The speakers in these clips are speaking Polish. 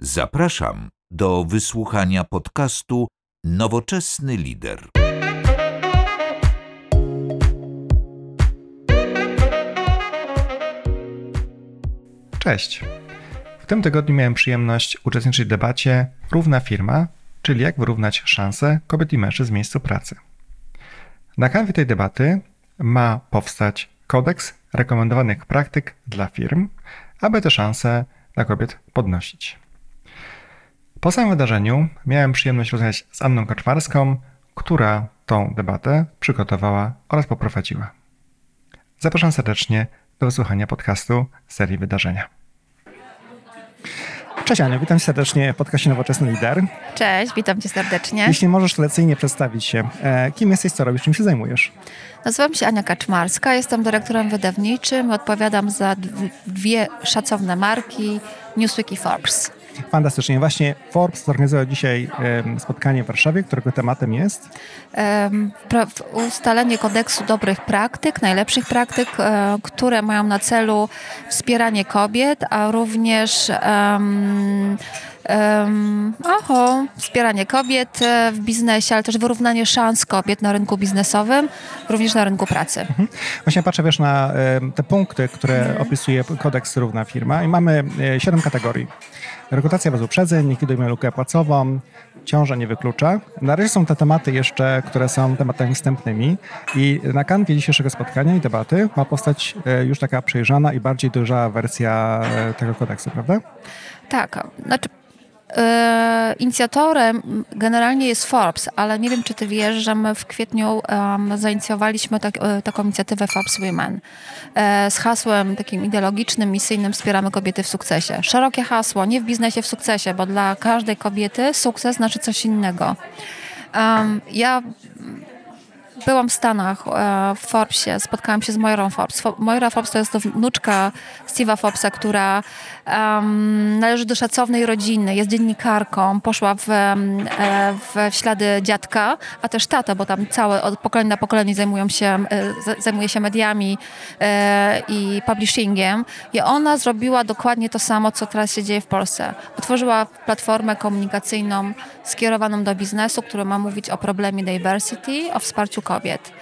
Zapraszam do wysłuchania podcastu Nowoczesny Lider. Cześć. W tym tygodniu miałem przyjemność uczestniczyć w debacie Równa firma, czyli jak wyrównać szanse kobiet i mężczyzn w miejscu pracy. Na kanwie tej debaty ma powstać kodeks rekomendowanych praktyk dla firm, aby te szanse dla kobiet podnosić. Po samym wydarzeniu miałem przyjemność rozmawiać z Anną Kaczmarską, która tą debatę przygotowała oraz poprowadziła. Zapraszam serdecznie do wysłuchania podcastu serii wydarzenia. Cześć Aniu, witam serdecznie w podcaście Nowoczesny Lider. Cześć, witam cię serdecznie. Jeśli możesz lecyjnie przedstawić się, e, kim jesteś, co robisz, czym się zajmujesz? Nazywam się Ania Kaczmarska, jestem dyrektorem wydawniczym, odpowiadam za dwie szacowne marki Newsweek i Forbes. Fantastycznie. Właśnie Forbes zorganizował dzisiaj spotkanie w Warszawie, którego tematem jest? Ustalenie kodeksu dobrych praktyk, najlepszych praktyk, e, które mają na celu wspieranie kobiet, a również um, oho, wspieranie kobiet e, w biznesie, ale też wyrównanie szans kobiet na rynku biznesowym, również na rynku pracy. Mhm. Właśnie patrzę wiesz na te punkty, które mhm. opisuje kodeks Równa Firma i mamy e, siedem kategorii. Rekrutacja bez uprzedzeń, likwidujemy lukę płacową, ciąża nie wyklucza. Na razie są te tematy jeszcze, które są tematami wstępnymi i na kanwie dzisiejszego spotkania i debaty ma powstać e, już taka przejrzana i bardziej dojrzała wersja tego kodeksu, prawda? Tak, znaczy E, inicjatorem generalnie jest Forbes, ale nie wiem, czy ty wiesz, że my w kwietniu um, zainicjowaliśmy tak, e, taką inicjatywę Forbes Women e, z hasłem takim ideologicznym, misyjnym Wspieramy kobiety w sukcesie. Szerokie hasło, nie w biznesie w sukcesie, bo dla każdej kobiety sukces znaczy coś innego. Um, ja byłam w Stanach, e, w Forbesie, spotkałam się z Moirą Forbes. Moira Forbes to jest to wnuczka Steve'a Forbesa, która um, należy do szacownej rodziny, jest dziennikarką, poszła w, e, w ślady dziadka, a też tata, bo tam całe od pokolenia na pokolenie zajmują się, e, zajmuje się mediami i publishingiem. I ona zrobiła dokładnie to samo, co teraz się dzieje w Polsce. Utworzyła platformę komunikacyjną skierowaną do biznesu, która ma mówić o problemie diversity, o wsparciu kobiet.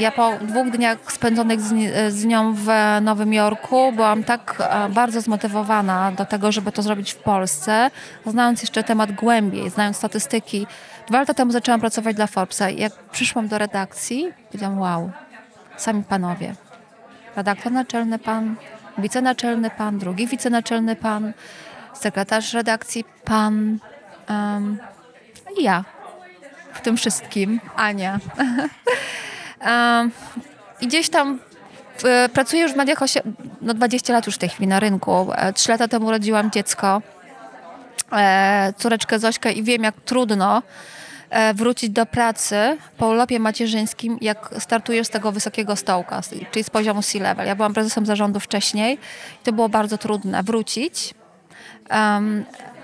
Ja po dwóch dniach spędzonych z, nią w Nowym Jorku byłam tak e, bardzo zmotywowana do tego, żeby to zrobić w Polsce, znając jeszcze temat głębiej, znając statystyki. Dwa lata temu zaczęłam pracować dla Forbesa jak przyszłam do redakcji, powiedziałam wow, sami panowie. Redaktor naczelny pan, wicenaczelny pan, drugi wicenaczelny pan, sekretarz redakcji pan um, i ja w tym wszystkim, Ania. I gdzieś tam pracuję już w mediach no 20 lat już w tej chwili na rynku. E, trzy lata temu urodziłam dziecko, e, córeczkę Zośkę i wiem, jak trudno e, wrócić do pracy po urlopie macierzyńskim, jak startujesz z tego wysokiego stołka, czyli z poziomu C-level. Ja byłam prezesem zarządu wcześniej i to było bardzo trudne wrócić.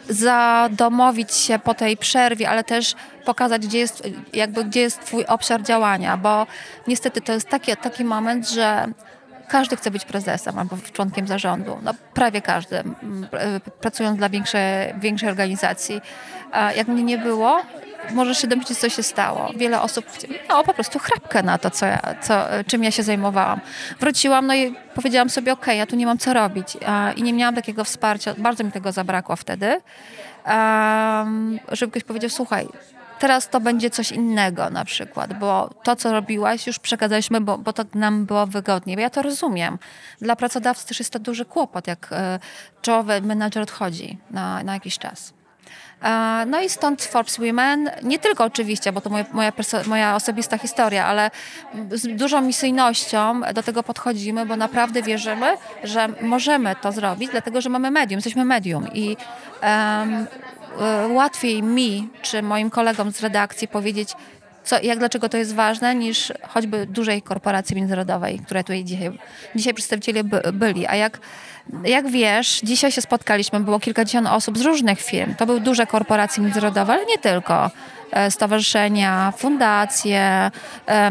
Zadomowić się po tej przerwie, ale też pokazać, gdzie jest, jakby, gdzie jest twój obszar działania, bo niestety to jest taki, taki moment, że każdy chce być prezesem albo członkiem zarządu. No, prawie każdy, pracując dla większej, większej organizacji. Jak mnie nie było, możesz się domyślić, co się stało. Wiele osób no po prostu chrapkę na to, co ja, co, czym ja się zajmowałam. Wróciłam, no i powiedziałam sobie, ok, ja tu nie mam co robić. I nie miałam takiego wsparcia, bardzo mi tego zabrakło wtedy, żeby ktoś powiedział, słuchaj, teraz to będzie coś innego na przykład, bo to, co robiłaś, już przekazaliśmy, bo, bo to nam było wygodniej. Ja to rozumiem. Dla pracodawcy też jest to duży kłopot, jak e, czołowy menadżer odchodzi na, na jakiś czas. E, no i stąd Forbes Women, nie tylko oczywiście, bo to moja, moja, moja, osobista historia, ale z dużą misyjnością do tego podchodzimy, bo naprawdę wierzymy, że możemy to zrobić, dlatego że mamy medium, jesteśmy medium i łatwiej mi czy moim kolegom z redakcji powiedzieć, co, jak dlaczego to jest ważne, niż choćby dużej korporacji międzynarodowej, które tutaj dzisiaj, dzisiaj przedstawiciele by, byli. A jak jak wiesz, dzisiaj się spotkaliśmy, było kilkadziesiąt osób z różnych firm. To były duże korporacje międzynarodowe, ale nie tylko. E, stowarzyszenia, fundacje,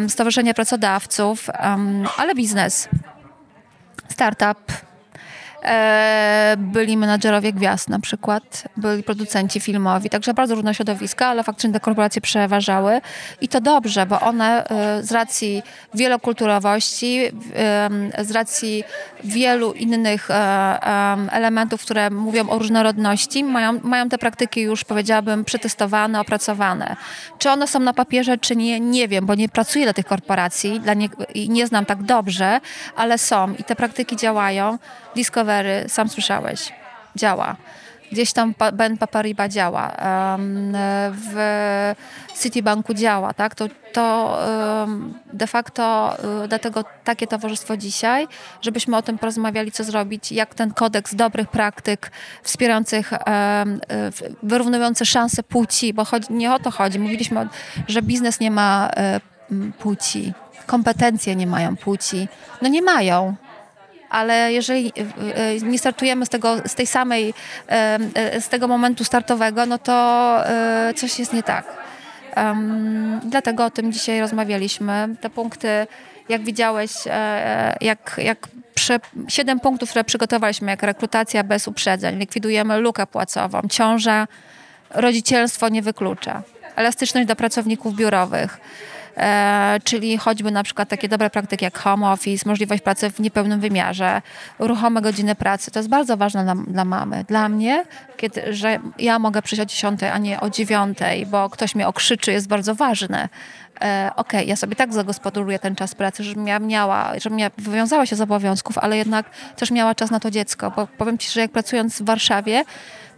stowarzyszenia pracodawców, ale biznes, startup, E, byli menadżerowie gwiazd na przykład, byli producenci filmowi, także bardzo różne środowiska, ale faktycznie te korporacje przeważały i to dobrze, bo one e, z racji wielokulturowości, z racji wielu innych e, elementów, które mówią o różnorodności, mają, mają te praktyki już powiedziałabym przetestowane, opracowane. Czy one są na papierze, czy nie, nie wiem, bo nie pracuję dla tych korporacji dla nie, i nie znam tak dobrze, ale są i te praktyki działają. Discovery, sam słyszałeś, działa. Gdzieś tam Ben Papariba działa, w Citibanku działa, tak? To, to de facto y, dlatego takie towarzystwo dzisiaj, żebyśmy o tym porozmawiali, co zrobić, jak ten kodeks dobrych praktyk wspierających, wyrównujący szanse płci, bo chodzi, nie o to chodzi. Mówiliśmy, że biznes nie ma e, płci, kompetencje nie mają płci. No nie mają ale jeżeli e, e, nie startujemy z, tego, z tej samej, e, z tego momentu startowego, no to coś jest nie tak. dlatego o tym dzisiaj rozmawialiśmy. Te punkty, jak widziałeś, jak, jak punktów, które przygotowaliśmy, jak rekrutacja bez uprzedzeń, likwidujemy lukę płacową, ciąża, rodzicielstwo nie wyklucza, elastyczność dla pracowników biurowych, czyli choćby na przykład takie dobre praktyki jak home office, możliwość pracy w niepełnym wymiarze, ruchome godziny pracy. To jest bardzo ważne dla, dla mamy. Dla mnie, kiedy, że ja mogę przyjść o 10, a nie o 9, bo ktoś mnie okrzyczy, jest bardzo ważne. E, okej, okay, ja sobie tak zagospodaruję ten czas pracy, żebym ja miała, żebym ja wywiązała się z obowiązków, ale jednak też miała czas na to dziecko, bo powiem ci, że jak pracując w Warszawie,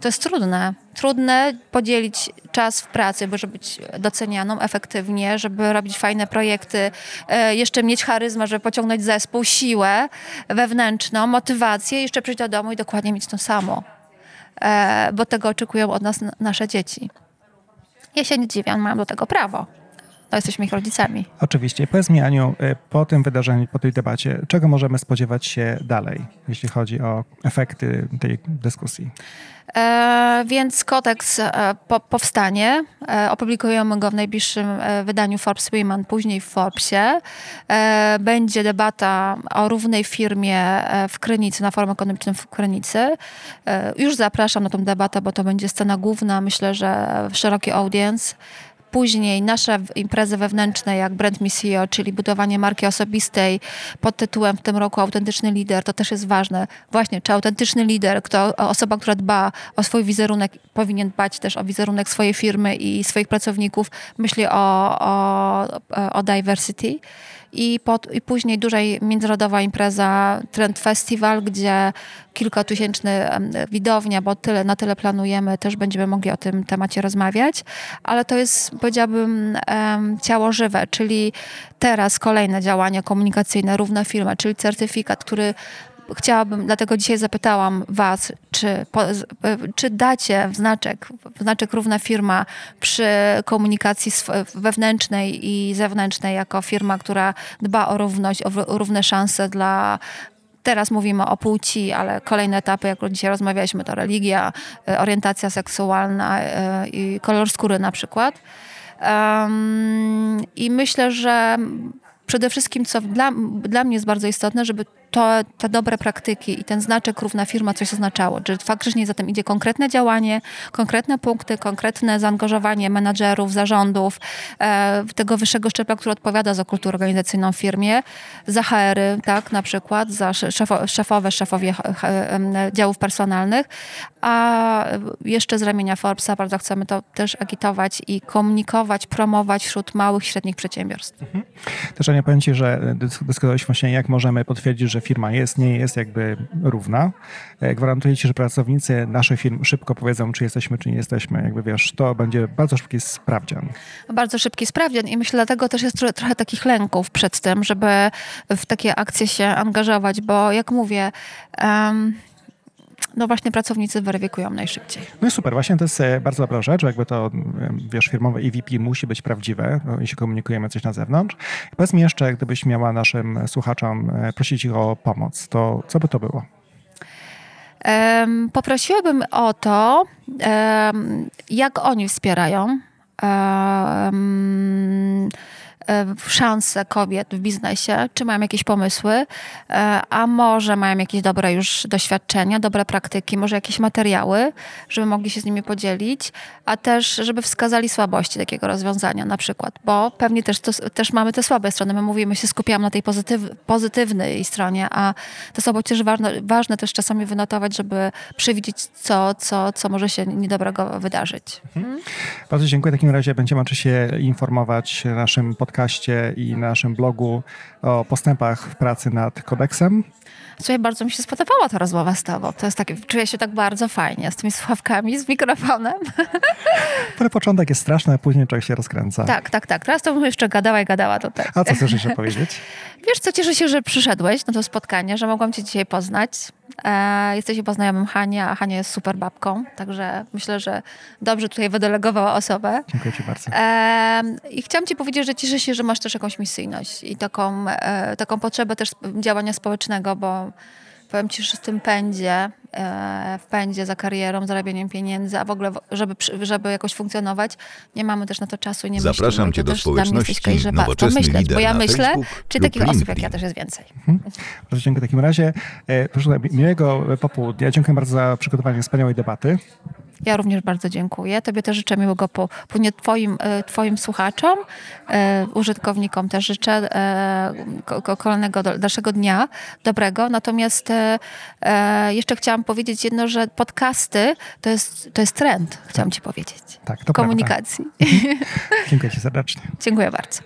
to jest trudne. Trudne podzielić czas w pracy, żeby być docenianą efektywnie, żeby robić fajne projekty, e, jeszcze mieć charyzmę, żeby pociągnąć zespół, siłę wewnętrzną, motywację, jeszcze przyjść do domu i dokładnie mieć to samo. E, bo tego oczekują od nas nasze dzieci. Ja się nie dziwię, mają do tego prawo to jesteśmy ich rodzicami. Oczywiście. Powiedz mi, Aniu, y, po tym wydarzeniu, po tej debacie, czego możemy spodziewać się dalej, jeśli chodzi o efekty tej dyskusji? E, więc kodeks e, po, powstanie. E, opublikujemy go w najbliższym e, wydaniu Forbes Women, później w Forbesie. E, będzie debata o równej firmie e, w Krynicy, na forum ekonomicznym w Krynicy. Już zapraszam na tę debatę, bo to będzie scena główna. Myślę, że szeroki audience. Później nasze imprezy wewnętrzne, jak Brand Missio, czyli budowanie marki osobistej pod tytułem w tym roku Autentyczny Lider, to też jest ważne. Właśnie, czy autentyczny lider, kto, osoba, która dba o swój wizerunek, powinien dbać też o wizerunek swojej firmy i swoich pracowników, myśli o, o, o diversity i, pod, i później duża międzynarodowa impreza Trend Festival, gdzie kilkatysięczny widownia, bo tyle, na tyle planujemy, też będziemy mogli o tym temacie rozmawiać, ale to jest, powiedziałabym, ciało żywe, czyli teraz kolejne działania komunikacyjne, równa firma, czyli certyfikat, który chciałabym, dlatego dzisiaj zapytałam Was, czy, po, czy dacie znaczek, znaczek równa firma przy komunikacji wewnętrznej i zewnętrznej jako firma, która dba o równość, o równe szanse dla Teraz mówimy o płci, ale kolejne etapy, jak dzisiaj rozmawialiśmy, to religia, e, orientacja seksualna e, i kolor skóry na przykład. Um, I myślę, że przede wszystkim, co dla, dla mnie jest bardzo istotne, żeby to, te dobre praktyki i ten znaczek równa firma coś oznaczało. Że faktycznie za tym idzie konkretne działanie, konkretne punkty, konkretne zaangażowanie menadżerów, zarządów, e, tego wyższego szczebla, który odpowiada za kulturę organizacyjną w firmie, za HR-y, tak, na przykład, za szefo, szefowe, szefowie działów personalnych, a jeszcze z ramienia Forbesa bardzo chcemy to też agitować i komunikować, promować wśród małych średnich przedsiębiorstw. Mhm. Też Ania, powiem Ci, że dyskutowaliśmy właśnie, jak możemy potwierdzić, że firma jest, nie jest jakby równa. E, gwarantuję Ci, że pracownicy naszych firm szybko powiedzą, czy jesteśmy, czy nie jesteśmy. Jakby wiesz, to będzie bardzo szybki sprawdzian. Bardzo szybki sprawdzian i myślę, dlatego też jest trochę takich lęków przed tym, żeby w takie akcje się angażować, bo jak mówię... Um, no właśnie pracownicy weryfikują najszybciej. No i super, właśnie to jest e, bardzo dobra rzecz, jakby to, wiesz, firmowe EVP musi być prawdziwe, no, jeśli komunikujemy coś na zewnątrz. Powiedz mi jeszcze, gdybyś miała naszym słuchaczom e, prosić ich o pomoc, to co by to było? Um, poprosiłabym o to, um, jak oni wspierają um, e, szanse kobiet w biznesie, czy mają jakieś pomysły, e, a może mają jakieś dobre już doświadczenia, dobre praktyki, może jakieś materiały, żeby mogli się z nimi podzielić, a też, żeby wskazali słabości takiego rozwiązania na przykład, bo pewnie też, to, też mamy te słabe strony. My mówimy, się skupiamy na tej pozytyw, pozytywnej stronie, a to są też ważne, ważne też czasami wynotować, żeby przewidzieć, co, co, co może się niedobrego wydarzyć. Mhm. Bardzo dziękuję. W takim razie będziemy oczywiście informować naszym podcaście i naszym blogu o postępach w pracy nad kodeksem. Słuchaj, bardzo mi się spodobała ta rozmowa z tobą. To jest takie, czuję się tak bardzo fajnie z tymi sławkami, z mikrofonem. Ale początek jest straszny, a później człowiek się rozkręca. Tak, tak, tak. Teraz to bym jeszcze gadała i gadała tutaj. A co chcesz jeszcze powiedzieć? Wiesz co, cieszę się, że przyszedłeś na to spotkanie, że mogłam cię dzisiaj poznać. E, jesteś chyba znajomym Hania, a Hania jest super babką, także myślę, że dobrze tutaj wydelegowała osobę. Dziękuję ci bardzo. E, I chciałam ci powiedzieć, że cieszę się, że masz też jakąś misyjność i taką, e, taką potrzebę też działania społecznego, bo powiem ci, że w tym pędzie, e, w pędzie za karierą, zarabianiem pieniędzy, a w ogóle, żeby, żeby jakoś funkcjonować, nie mamy też na to czasu i nie Zapraszam myślimy. cię do też społeczności Nowoczesny myśleć, Lider bo ja na myślę, Facebook czy takich osób jak ja też jest więcej. Mhm. Bardzo dziękuję w takim razie. E, Proszę, miłego popołudnia. Dziękuję bardzo za przygotowanie wspaniałej debaty. Ja również bardzo dziękuję. Tobie też życzę miłego południa twoim, e, twoim słuchaczom, e, użytkownikom też życzę e, ko- kolejnego dalszego dnia dobrego. Natomiast jeszcze chciałam powiedzieć jedno, że podcasty to jest, to jest trend, chciałam ci powiedzieć. Tak, to Komunikacji. Dziękuję ci serdecznie. Dziękuję bardzo.